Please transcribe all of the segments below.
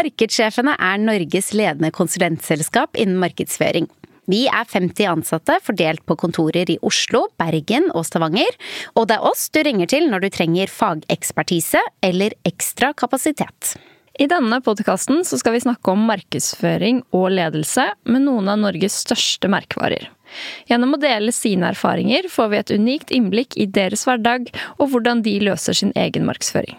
Markedssjefene er Norges ledende konsulentselskap innen markedsføring. Vi er 50 ansatte fordelt på kontorer i Oslo, Bergen og Stavanger, og det er oss du ringer til når du trenger fagekspertise eller ekstra kapasitet. I denne podkasten skal vi snakke om markedsføring og ledelse med noen av Norges største merkevarer. Gjennom å dele sine erfaringer får vi et unikt innblikk i deres hverdag og hvordan de løser sin egen markedsføring.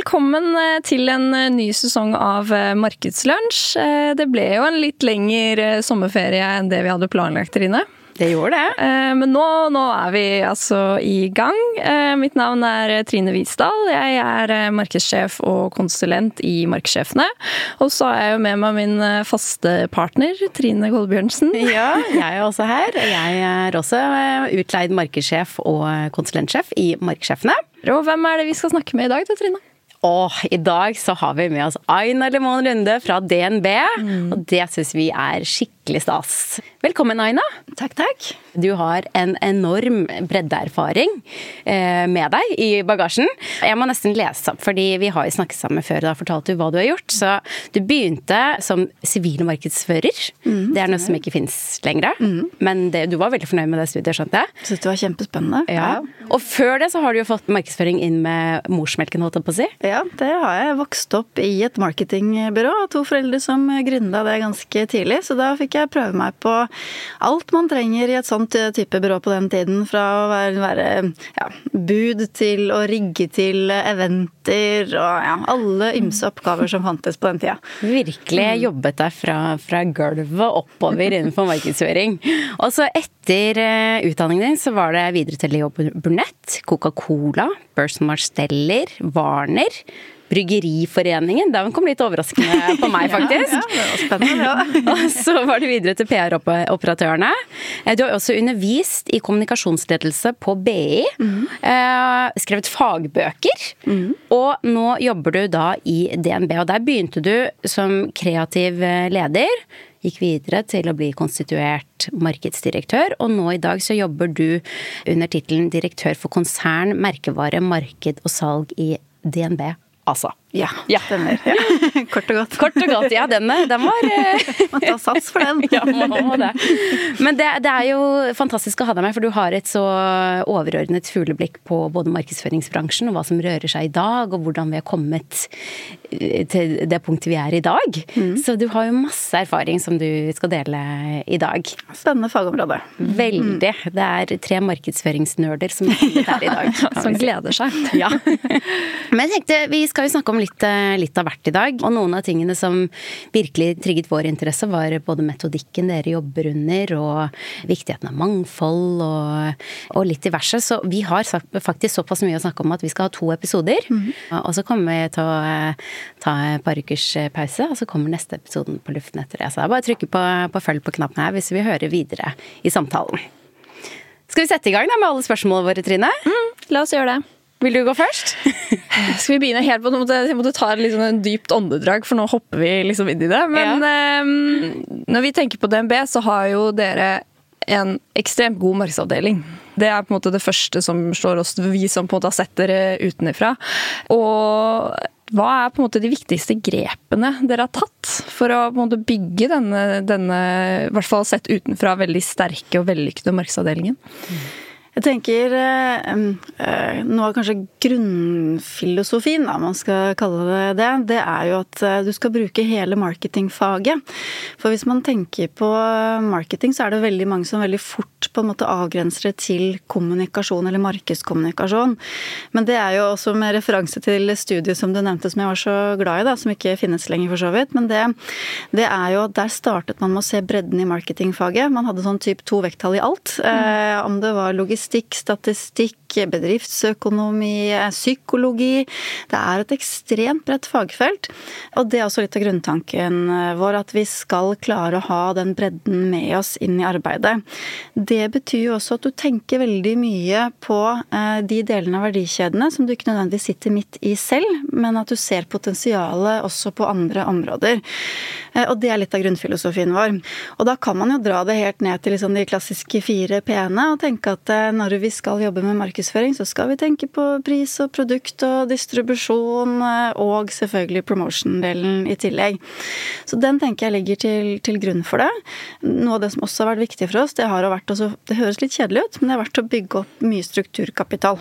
Velkommen eh, til en eh, ny sesong av eh, Markedslunsj. Det ble jo en litt lengre sommerferie enn det vi hadde planlagt, Trine. Det gjorde det. Men nå, nå, er vi altså i gang. Mitt navn er Trine Visdal. Jeg er markedssjef og konsulent i Markedssjefene. Og så har jeg jo med meg min faste partner, Trine Kolbjørnsen. Ja, jeg er også her. Jeg er også utleid markedssjef og konsulentsjef i Markedssjefene. Og hvem er det vi skal snakke med i dag, da, Trine? Og i dag så har vi med oss Aina Lemon Runde fra DNB. Mm. Og det syns vi er skikkelig stas. Velkommen, Aina. Takk, takk. Du har en enorm breddeerfaring eh, med deg i bagasjen. Jeg må nesten lese opp, fordi vi har jo snakket sammen før. Da fortalte du hva du har gjort. Så du begynte som sivil markedsfører. Mm, det er noe som ikke fins lenger. Mm. Men det, du var veldig fornøyd med det studiet, skjønte jeg? Syns det var kjempespennende. Ja. Og før det så har du jo fått markedsføring inn med morsmelken, holdt jeg på å si. Ja, det har jeg. Vokst opp i et marketingbyrå. To foreldre som gründa det ganske tidlig. Så da fikk jeg prøve meg på alt man trenger i et sånt type byrå på den tiden. Fra å være, være ja, bud til å rigge til eventer og ja, alle ymse oppgaver som fantes på den tida. Virkelig mm. jobbet deg fra, fra gulvet oppover innenfor markedsføring. Og så etter uh, utdanningen din så var det videre til Leo Burnett, Coca-Cola, Burson Marsteller, Warner. Bryggeriforeningen. Den kom litt overraskende på meg, faktisk. ja, ja, det var spennende, ja. og så var det videre til PR-operatørene. Eh, du har også undervist i kommunikasjonsledelse på BI. Mm. skrevet fagbøker. Mm. Og nå jobber du da i DNB, og der begynte du som kreativ eh, leder gikk videre til å bli konstituert markedsdirektør, og nå i dag så jobber du under tittelen direktør for konsern, merkevare, marked og salg i DNB altså. Ja, ja. stemmer. Ja. Kort og godt. Kort og godt, ja. Den, den var eh, Man tar sats for den. ja, man må det. Men det, det, er jo fantastisk å ha deg med, for du har et så overordnet fugleblikk på både markedsføringsbransjen og hva som rører seg i dag, og hvordan vi har kommet eh, til det punktet vi er i dag. Mm. Så du har jo masse erfaring som du skal dele i dag. Spennende fagområde. Veldig. Mm. Det er tre markedsføringsnerder som er her i dag. som gleder seg. ja. Men jeg tenkte, vi skal jo snakke om litt, eh, litt, av hvert i dag. Og noen av tingene som virkelig trigget vår interesse, var både metodikken dere jobber under, og viktigheten av mangfold, og, og litt diverse. Så vi har faktisk såpass mye å snakke om at vi skal ha to episoder. Mm. Og så kommer vi til å eh, ta et par ukers eh, pause, og så kommer neste episoden på luften etter det. Så det er bare å trykke på, på følg på knappen her hvis vi hører videre i samtalen. Skal vi sette i gang da med alle spørsmålene våre, Trine? Mm, la oss gjøre det. Vil du gå først? Skal vi begynne helt på Jeg måtte ta liksom en dypt åndedrag, for nå hopper vi liksom inn i det. Men ja. um, når vi tenker på DNB, så har jo dere en ekstremt god markedsavdeling. Det er på en måte det første som slår oss, vi som på en måte har sett dere utenfra. Og hva er på en måte de viktigste grepene dere har tatt for å på en måte bygge denne, denne i hvert fall sett utenfra, veldig sterke og vellykkede markedsavdelingen? Mm. Jeg tenker eh, Noe av kanskje grunnfilosofien, da, man skal kalle det det, det er jo at eh, du skal bruke hele marketingfaget. For hvis man tenker på marketing, så er det veldig mange som veldig fort på en måte avgrenser det til kommunikasjon eller markedskommunikasjon. Men det er jo også med referanse til studiet som du nevnte som jeg var så glad i, da, som ikke finnes lenger for så vidt. Men det, det er jo at der startet man med å se bredden i marketingfaget. Man hadde sånn type to vekttall i alt. Eh, om det var logistikk logistikk, statistikk, bedriftsøkonomi, psykologi. Det er et ekstremt bredt fagfelt. Og det er også litt av grunntanken vår, at vi skal klare å ha den bredden med oss inn i arbeidet. Det betyr jo også at du tenker veldig mye på eh, de delene av verdikjedene som du ikke nødvendigvis sitter midt i selv, men at du ser potensialet også på andre områder. Eh, og det er litt av grunnfilosofien vår. Og da kan man jo dra det helt ned til liksom de klassiske fire p-ene og tenke at eh, når vi skal jobbe med markedsføring, markedsføring, så skal vi tenke på pris og produkt og distribusjon, eh, og selvfølgelig promotion-delen i tillegg. Så den tenker jeg ligger til, til, grunn for det. Noe av det som også har vært viktig for oss, det har vært også, Det høres litt kjedelig ut, men det har vært å bygge opp mye strukturkapital.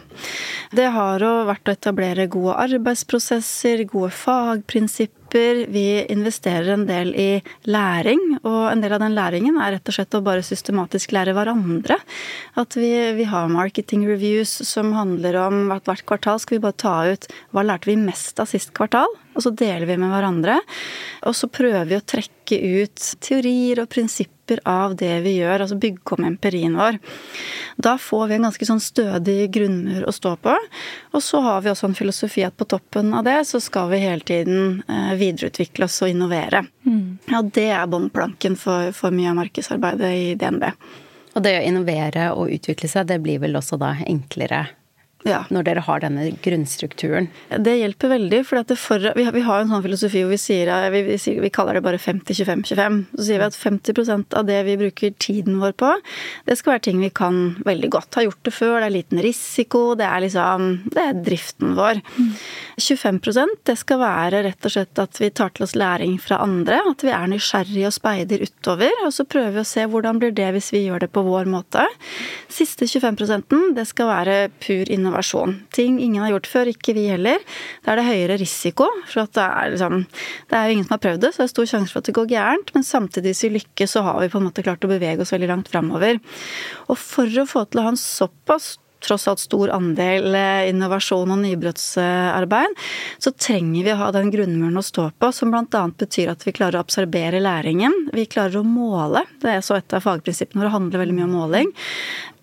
Det har vært å etablere gode arbeidsprosesser, gode fagprinsipper vi investerer en del i læring, og en del av den læringen er rett og slett å bare systematisk lære hverandre. At vi, vi har marketing reviews som handler om at hvert kvartal skal vi bare ta ut hva lærte vi mest av sist kvartal, og så deler vi med hverandre. Og så prøver vi å trekke ut teorier og prinsipper av det vi gjør, altså bygge om empirien vår. Da får vi en ganske sånn stødig grunnmur å stå på. Og så har vi også en filosofi at på toppen av det så skal vi hele tiden eh, videreutvikle oss og innovere. Mm. Ja, det er båndplanken for, for mye av markedsarbeidet i DNB. Og det å innovere og utvikle seg, det blir vel også da enklere ja. når dere har denne grunnstrukturen? Det hjelper veldig. For, vi, har, vi, har, en sånn filosofi hvor vi sier, vi, vi, vi kaller det bare 50-25-25. Så sier vi at 50% av det vi bruker tiden vår på, det skal være ting vi kan veldig godt. Har gjort det før, det er liten risiko, det er liksom Det er driften vår. Mm. 25% det skal være rett og slett at vi tar til oss læring fra andre. At vi er nysgjerrige og speider utover. Og så prøver vi å se hvordan blir det hvis vi gjør det på vår måte. Siste 25% det skal være pur innovasjon innovasjon. Ting ingen har gjort før, ikke vi heller. Da er det høyere risiko, for det er, liksom, det er jo ingen som har prøvd det, så det er stor sjanse for at det går gærent. Men samtidig, hvis vi lykkes, så har vi på en måte klart å bevege oss veldig langt framover. Og for å få til å ha en såpass tross alt stor andel eh, innovasjon og nybrottsarbeid, så trenger vi å ha den grunnmuren å stå på, som bl.a. betyr at vi klarer å absorbere læringen. Vi klarer å måle. Det er så et av fagprinsippene våre handler veldig mye om måling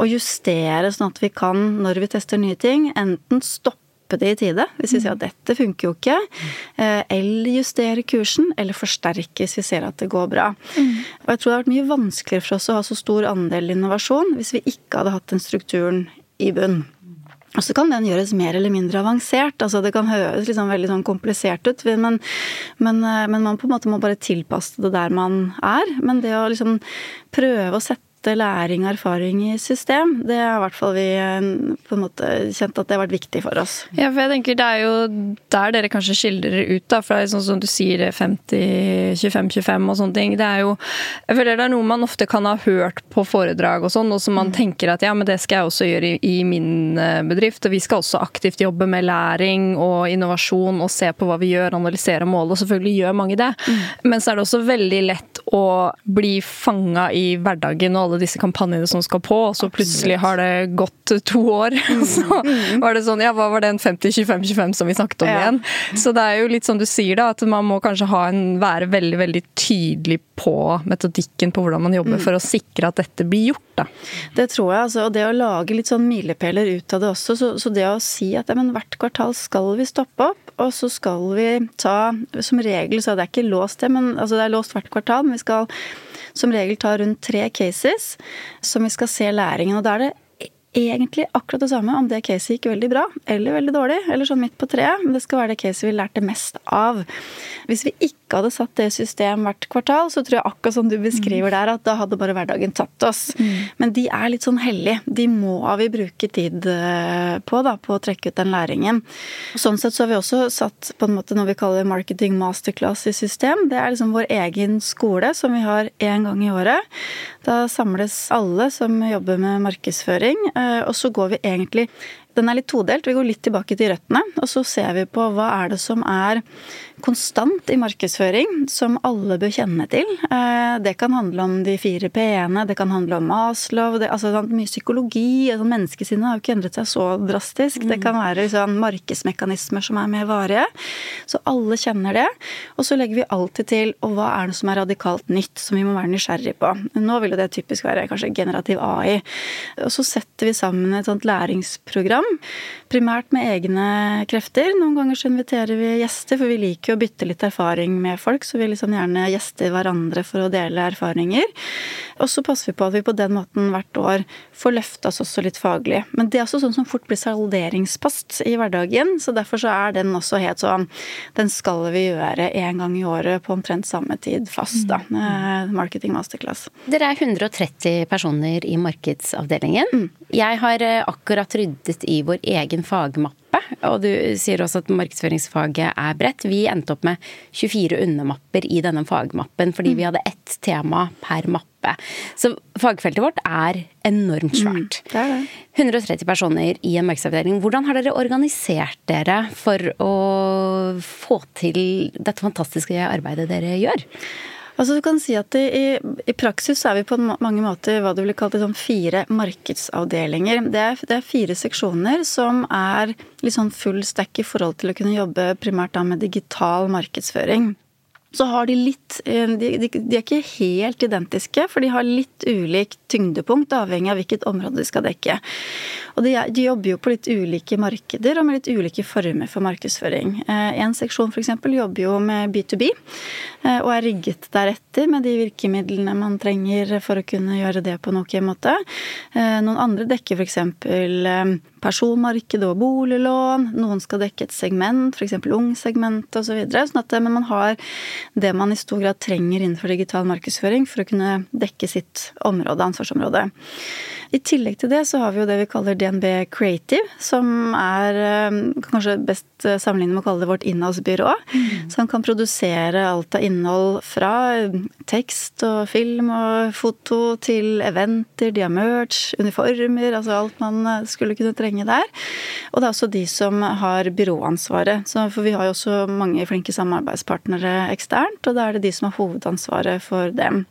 og justere sånn at vi kan, når vi tester nye ting, enten stoppe det i tide, hvis vi sier at dette funker jo ikke. Eh, eller justere kursen, eller forsterke hvis vi ser at det går bra. Og jeg tror det har vært mye vanskeligere for oss å ha så stor andel innovasjon hvis vi ikke hadde hatt den strukturen i bunn. Og så kan den gjøres mer eller mindre avansert. altså Det kan høres liksom veldig sånn komplisert ut, men, men, eh, men, man på en måte må bare tilpasse det der man er. Men det å liksom prøve å sette sette læring og erfaring i system. Det har i hvert fall vi eh, på en måte kjent at det har vært viktig for oss. Ja, for jeg tenker Det er jo der dere kanskje skiller dere ut, da. For det er sånn som du sier 50-25-25 og sånne ting. Det er jo Jeg føler det er noe man ofte kan ha hørt på foredrag og sånn, og som man mm. tenker at ja, men det skal jeg også gjøre i, i min eh, bedrift. Og vi skal også aktivt jobbe med læring og innovasjon og se på hva vi gjør, analysere mål, og selvfølgelig gjør mange det. Mm. Men så er det også veldig lett å bli fanga i hverdagen og alle alle disse kampanjene som skal på, og så plutselig har det gått to år. Mm. Så var det sånn Ja, hva var den 50-25-25 som vi snakket om ja. igjen? Så det er jo litt som du sier, da, at man må kanskje en, være veldig, veldig tydelig på metodikken på hvordan man jobber, mm. for å sikre at dette blir gjort. Da. Det tror jeg, altså. Og det å lage litt sånn milepæler ut av det også. Så, så, det å si at ja, men hvert kvartal skal vi stoppe opp, og så skal vi ta Som regel så er det ikke låst det, men altså det er låst hvert kvartal, men vi skal som regel tar rundt tre cases som vi skal se læringen. Og da er det egentlig akkurat det samme om det caset gikk veldig bra eller veldig dårlig, eller sånn midt på treet, men det skal være det caset vi lærte mest av. Hvis vi ikke hadde satt det i system hvert kvartal, så tror jeg akkurat som du beskriver der, at da hadde bare hverdagen tatt oss. Mm. Men de er litt sånn hellige. De må vi bruke tid eh, på, da, på å trekke ut den læringen. Sånn sett så har vi også satt på en måte noe vi kaller marketing masterclass i system. Det er liksom vår egen skole som vi har én gang i året. Da samles alle som jobber med markedsføring Eh, og så går vi egentlig Den er litt todelt. Vi går litt tilbake til røttene, og så ser vi på hva er det som er konstant i markedsføring, som alle bør kjenne til. Eh, det kan handle om de fire p-ene, det kan handle om Maslow, det, altså sånn mye psykologi. Altså menneskesinnet har jo ikke endret seg så drastisk. Det kan være sånn markedsmekanismer som er mer varige. Så alle kjenner det. Og så legger vi alltid til og hva er det som er radikalt nytt, som vi må være nysgjerrig på. Nå vil jo det typisk være kanskje generativ AI. Og så setter vi sammen et sånt læringsprogram, primært med egne krefter. Noen ganger så inviterer vi gjester, for vi liker jo å bytte litt erfaring med folk, så vi liksom gjerne gjester hverandre for å dele erfaringer. Og så passer vi på at vi på den måten hvert år får løfta oss også litt faglig. Men det er også sånn som fort blir salderingspost i hverdagen, så derfor så er den også helt sånn Den skal vi gjøre én gang i året på omtrent samme tid fast, da. Mm. Marketing masterclass. Dere er 130 personer i markedsavdelingen. Mm. Jeg har eh, akkurat ryddet i i vår egen fagmappe. Og du sier også at markedsføringsfaget er bredt. Vi endte opp med 24 undermapper i denne fagmappen fordi vi hadde ett tema per mappe. Så fagfeltet vårt er enormt svært. Mm, det er det. 130 personer i en markedsavdeling. Hvordan har dere organisert dere for å få til dette fantastiske arbeidet dere gjør? Altså du kan si at i, i, praksis er vi på mange måter hva du ville kalt sånn fire markedsavdelinger. Det er, det er, fire seksjoner som er litt sånn full stack i forhold til å kunne jobbe primært med digital markedsføring. Så har de litt eh, de, de, de, er ikke helt identiske, for de har litt ulikt tyngdepunkt avhengig av hvilket område de skal dekke. Og de, de, jobber jo på litt ulike markeder og med litt ulike former for markedsføring. Eh, en seksjon f.eks. jobber jo med B2B eh, og er rigget deretter med de virkemidlene man trenger for å kunne gjøre det på en ok måte. Noen andre dekker f.eks. personmarked og boliglån. Noen skal dekke et segment, f.eks. ungsegment osv. Så sånn at men man har det man i stor grad trenger innenfor digital markedsføring for å kunne dekke sitt område, ansvarsområde. I tillegg til det så har vi jo det vi kaller DNB Creative, som er eh, kanskje best eh, sammenlignet med å kalle det vårt innholdsbyrå. Mm. Som kan produsere alt av innhold fra tekst og film og foto til eventer, diamerch, uniformer, altså alt man eh, skulle kunne trenge der. Og det er også de som har byråansvaret. Så, for vi har jo også mange flinke samarbeidspartnere eksternt, og da er det de som har hovedansvaret for dem.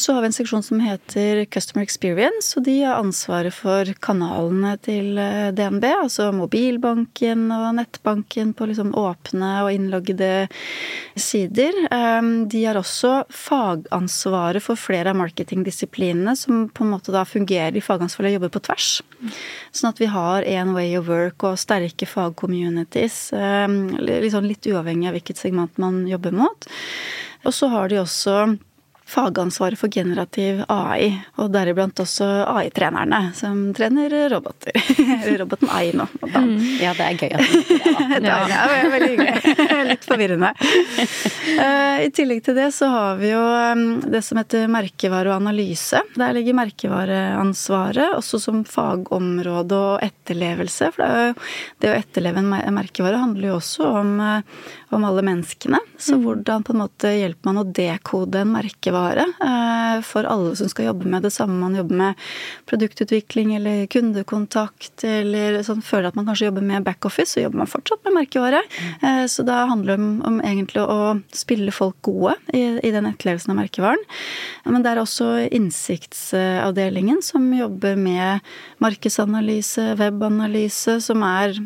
Så har vi en seksjon som heter Customer Experience, og de har ansvaret for kanalene til eh, DNB, altså mobilbanken og nettbanken på liksom åpne og innloggede sider. Ehm, de har også fagansvaret for flere av marketingdisiplinene, som på en måte da fungerer i fagansvaret og jobber på tvers. Sånn at vi har én way of work og sterke fagcommunities, ehm, liksom litt uavhengig av hvilket segment man jobber mot. Og så har de også fagansvaret for generativ AI, og deriblant også AI-trenerne, som trener roboter. Roboten AI nå. Mm. Ja, det er gøy at du det, da. ja. det er veldig hyggelig. Litt forvirrende. Eh, I tillegg til det så har vi jo um, det som heter merkevare og analyse. Der ligger merkevareansvaret også som fagområde og etterlevelse. For det, det å etterleve en merkevare handler jo også om, eh, om alle menneskene. Så mm. hvordan på en måte hjelper man å dekode en merkevare eh, for alle som skal jobbe med det samme man jobber med produktutvikling eller kundekontakt, eller sånn føler at man kanskje jobber med backoffice, så jobber man fortsatt med merkevare. Mm. Så da handler det om, om, egentlig å spille folk gode i, i den etterlevelsen av merkevaren. Men det er også innsiktsavdelingen som jobber med markedsanalyse, webanalyse, som er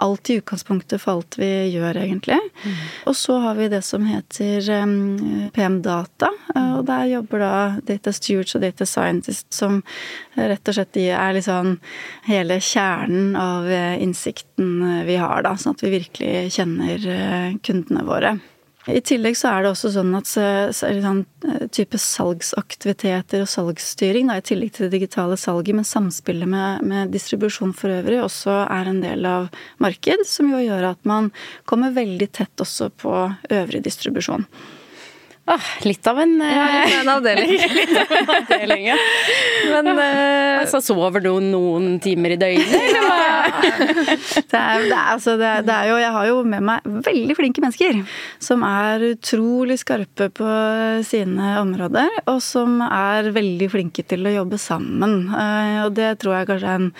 alt i utgangspunktet for alt vi gjør, egentlig. Mm. Og så har vi det som heter um, PM Data, mm. og der jobber da Data Stewards og Data Scientists som rett og slett er liksom hele kjernen av eh, innsikten vi har, da, sånn at vi virkelig kjenner eh, kundene våre. I tillegg så er det også sånn at sånn, type salgsaktiviteter og salgsstyring, da, i tillegg til det digitale salget, men samspillet med, med, distribusjon for øvrig, også er en del av marked, som jo gjør at man kommer veldig tett også på øvrig distribusjon. Ah, litt av en, ja, en avdeling. litt av en avdeling, ja. Men uh, altså, Sover du noen timer i døgnet, eller hva? det, er, det, er, altså, det, det, er, jo Jeg har jo med meg veldig flinke mennesker som er utrolig skarpe på sine områder, og som er veldig flinke til å jobbe sammen. Uh, og det tror jeg kanskje er en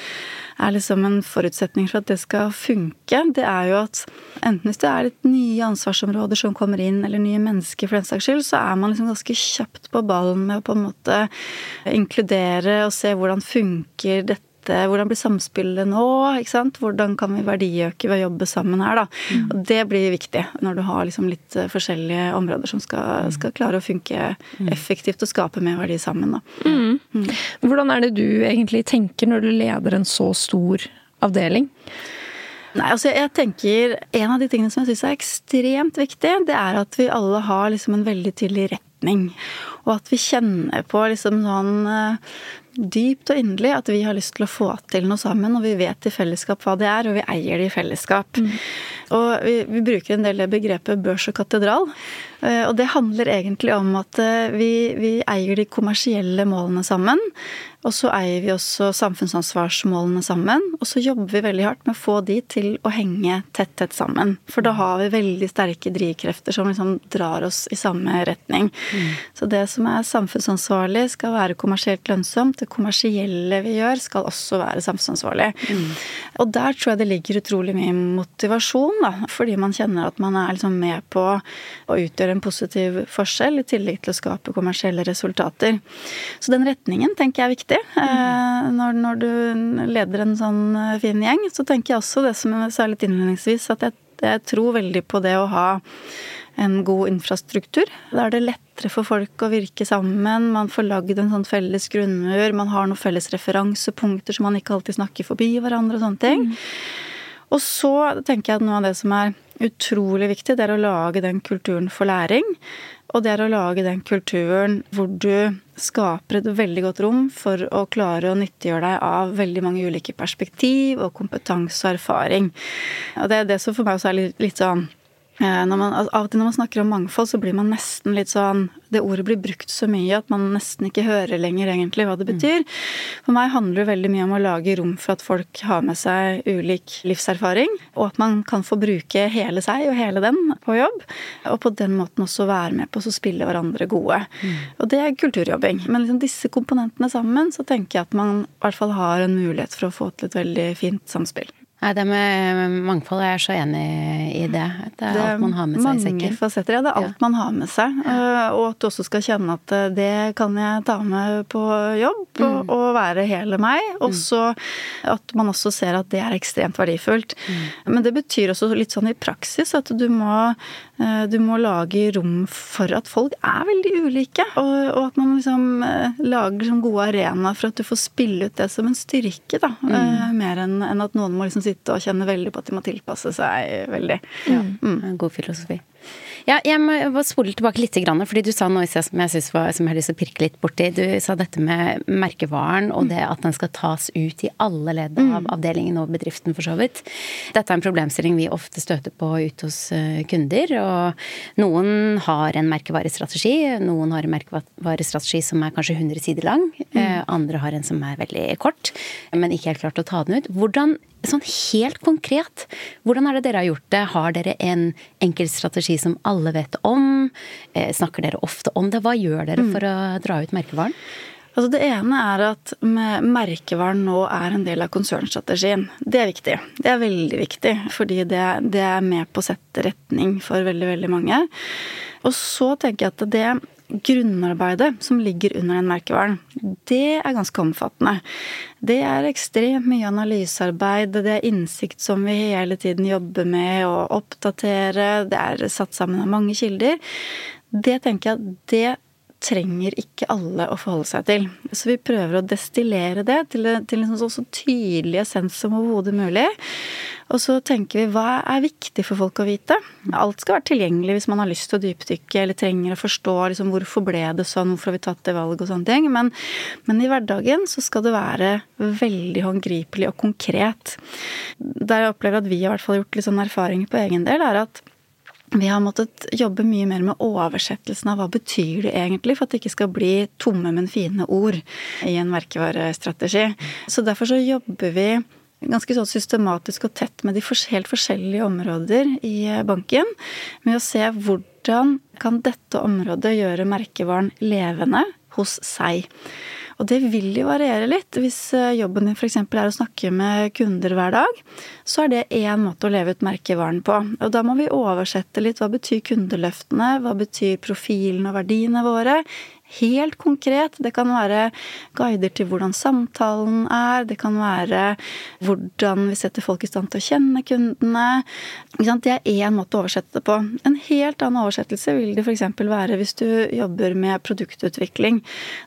er liksom en forutsetning for at det skal funke, det er jo at enten hvis det er litt nye ansvarsområder som kommer inn, eller nye mennesker for den saks skyld, så er man liksom ganske kjapt på ballen med å på en måte inkludere og se hvordan funker dette hvordan blir samspillet nå? ikke sant? Hvordan kan vi verdiøke ved å jobbe sammen her, da? Mm. Og det blir viktig når du har liksom litt eh, forskjellige områder som skal, mm. skal klare å funke mm. effektivt og skape mer verdi sammen, da. Mm. mm. Hvordan er det du egentlig tenker når du leder en så stor avdeling? Nei, altså jeg tenker En av de tingene som jeg syns er ekstremt viktig, det er at vi alle har liksom en veldig tydelig retning. Og at vi kjenner på liksom sånn eh, dypt og inderlig at vi har lyst til å få til noe sammen, og vi vet i fellesskap hva det er, og vi eier det i fellesskap. Mm. Og vi, vi, bruker en del det begrepet børs og katedral. Eh, og det handler egentlig om at eh, vi, vi eier de kommersielle målene sammen. Og så eier vi også samfunnsansvarsmålene sammen. Og så jobber vi veldig hardt med å få de til å henge tett, tett sammen. For da har vi veldig sterke drivkrefter som liksom drar oss i samme retning. Mm. Så det som er samfunnsansvarlig, skal være kommersielt lønnsomt. Det kommersielle vi gjør, skal også være samfunnsansvarlig. Mm. Og der tror jeg det ligger utrolig mye motivasjon, da. Fordi man kjenner at man er liksom med på å utgjøre en positiv forskjell, i tillegg til å skape kommersielle resultater. Så den retningen tenker jeg er viktig. Mm. Når, når, du leder en sånn eh, fin gjeng, så tenker jeg også det som jeg sa litt innledningsvis, at jeg, jeg tror veldig på det å ha en god infrastruktur. Da er det lettere for folk å virke sammen. Man får lagd en sånn felles grunnmur. Man har noen felles referansepunkter så man ikke alltid snakker forbi hverandre og sånne ting. Mm. Og så tenker jeg at noe av det som er utrolig viktig, det er å lage den kulturen for læring. Og det er å lage den kulturen hvor du skaper et veldig godt rom for å klare å nyttiggjøre deg av veldig mange ulike perspektiv og kompetanse og erfaring. Og det er det som for meg også er litt, litt sånn Eh, man, av og til når man snakker om mangfold, så blir man nesten litt sånn Det ordet blir brukt så mye at man nesten ikke hører lenger egentlig hva det mm. betyr. For meg handler det veldig mye om å lage rom for at folk har med seg ulik livserfaring, og at man kan få bruke hele seg og hele den på jobb. Og på den måten også være med på å spille hverandre gode. Mm. Og det er kulturjobbing. Men liksom disse komponentene sammen, så tenker jeg at man i hvert fall har en mulighet for å få til et veldig fint samspill. Nei, det med mangfold, jeg er så enig i det. Det er det alt man har med seg i sekken. Mange fasetter, ja. Det er alt ja. man har med seg. Eh, og at du også skal kjenne at eh, det kan jeg ta med på jobb, mm. og, være hele meg. Og så at man også ser at det er ekstremt verdifullt. Mm. Men det betyr også litt sånn i praksis at du må, eh, du må lage rom for at folk er veldig ulike. Og, og at man liksom lager sånn gode arenaer for at du får spille ut det som en styrke, da. Mm. Mer enn at noen må liksom sitte og kjenne veldig på at de må tilpasse seg veldig. Ja, mm. God filosofi. Ja, jeg må spole tilbake litt, fordi du sa noe som jeg, synes var, som jeg har lyst til å pirke litt borti. Du sa dette med merkevaren og det at den skal tas ut i alle ledd av mm. avdelingen og bedriften, for så vidt. Dette er en problemstilling vi ofte støter på ute hos eh, kunder. Og noen har en merkevarestrategi. Noen har en merkevarestrategi som er kanskje 100 sider lang. Mm. Eh, andre har en som er veldig kort, men ikke helt klart å ta den ut. Hvordan Sånn helt konkret, hvordan er det dere har gjort det? Har dere en enkel strategi som alle vet om? Eh, snakker dere ofte om det? Hva gjør dere mm. for å dra ut merkevaren? Altså det ene er at merkevaren nå er en del av konsernstrategien. Det er viktig. Det er veldig viktig, fordi det, det er med på å sette retning for veldig, veldig mange. Og så tenker jeg at det grunnarbeidet som ligger under den merkevaren, det er ganske omfattende. Det er ekstremt mye analysearbeid, det er innsikt som vi hele tiden jobber med å oppdatere, det er satt sammen av mange kilder. Det tenker jeg det trenger ikke alle å forholde seg til. Så vi prøver å destillere det til, til en sånn så tydelig essens som overhodet mulig. Og så tenker vi hva er viktig for folk å vite? Alt skal være tilgjengelig hvis man har lyst til å dypdykke eller trenger å forstå liksom, hvorfor ble det sånn, hvorfor har vi tatt det valget og sånne ting. Men, men, i hverdagen så skal det være veldig håndgripelig og konkret. Der jeg opplever at vi har i hvert fall gjort litt sånn erfaring på egen del, er at vi har måttet jobbe mye mer med oversettelsen av hva betyr det egentlig, for at det ikke skal bli tomme, men fine ord i en merkevarestrategi. Så derfor så jobber vi ganske sånn systematisk og tett med de helt forskjellige områder i banken, med å se hvordan kan dette området gjøre merkevaren levende hos seg. Og det vil jo variere litt. Hvis eh, jobben din f.eks. er å snakke med kunder hver dag, så er det én måte å leve ut merkevaren på. Og da må vi oversette litt. Hva betyr kundeløftene? Hva betyr profilen og verdiene våre? Helt konkret. Det kan være guider til hvordan samtalen er, det kan være hvordan vi setter folk i stand til å kjenne kundene. Det er én måte å oversette det på. En helt annen oversettelse vil det f.eks. være hvis du jobber med produktutvikling.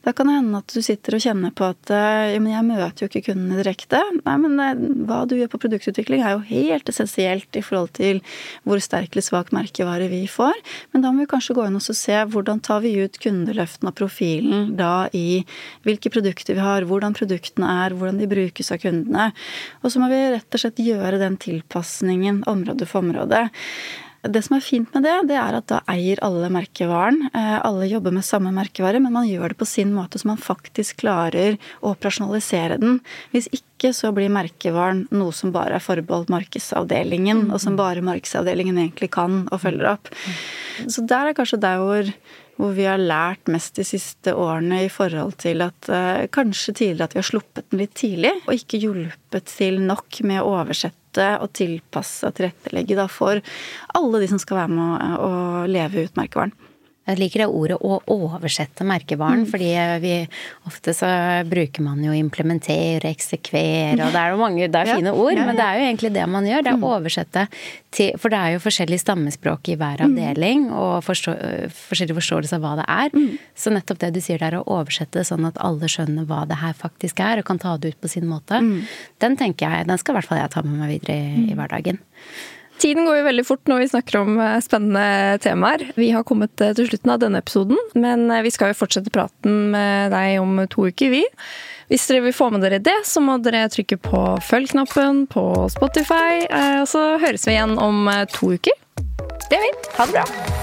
Da kan det hende at du sitter og kjenner på at ja, men jeg møter jo ikke kundene direkte. Nei, men eh, hva du gjør på produktutvikling er jo helt essensielt i forhold til hvor sterk eller svak merkevare vi får. Men da må vi kanskje gå inn og se hvordan tar vi ut kundeløftene profilen da i hvilke produkter vi har, hvordan produktene er, hvordan de brukes av kundene. Og så må vi rett og slett gjøre den tilpasningen område for område. Det som er fint med det, det er at da eier alle merkevaren. Eh, alle jobber med samme merkevare, men man gjør det på sin måte, så man faktisk klarer å operasjonalisere den. Hvis ikke så blir merkevaren noe som bare er forbeholdt markedsavdelingen, og som bare markedsavdelingen egentlig kan og følger opp. Så der er kanskje der hvor hvor vi har lært mest de siste årene i forhold til at uh, kanskje tidligere at vi har sluppet den litt tidlig, og ikke hjulpet til nok med å oversette og tilpasse og tilrettelegge da, for alle de som skal være med å, å leve ut merkevaren. Jeg liker det ordet å oversette merkevaren, mm. fordi vi ofte så bruker man jo implementere, eksekvere, og det er jo mange Det er fine ja, ord, ja, ja. men det er jo egentlig det man gjør. Det er å mm. oversette til For det er jo forskjellig stammespråk i hver mm. avdeling, og forstå, forskjellig forståelse av hva det er. Mm. Så nettopp det du sier der, å oversette sånn at alle skjønner hva det her faktisk er, og kan ta det ut på sin måte, mm. den tenker jeg, den skal i hvert fall jeg ta med meg videre i, i hverdagen. Tiden går jo veldig fort når vi snakker om eh, spennende temaer. Vi har kommet eh, til slutten av denne episoden, men eh, vi skal jo fortsette praten med deg om to uker, vi. Hvis dere vil få med dere det, så må dere trykke på følg-knappen på Spotify, og så høres vi igjen om to uker. Det er vi. Ha det bra.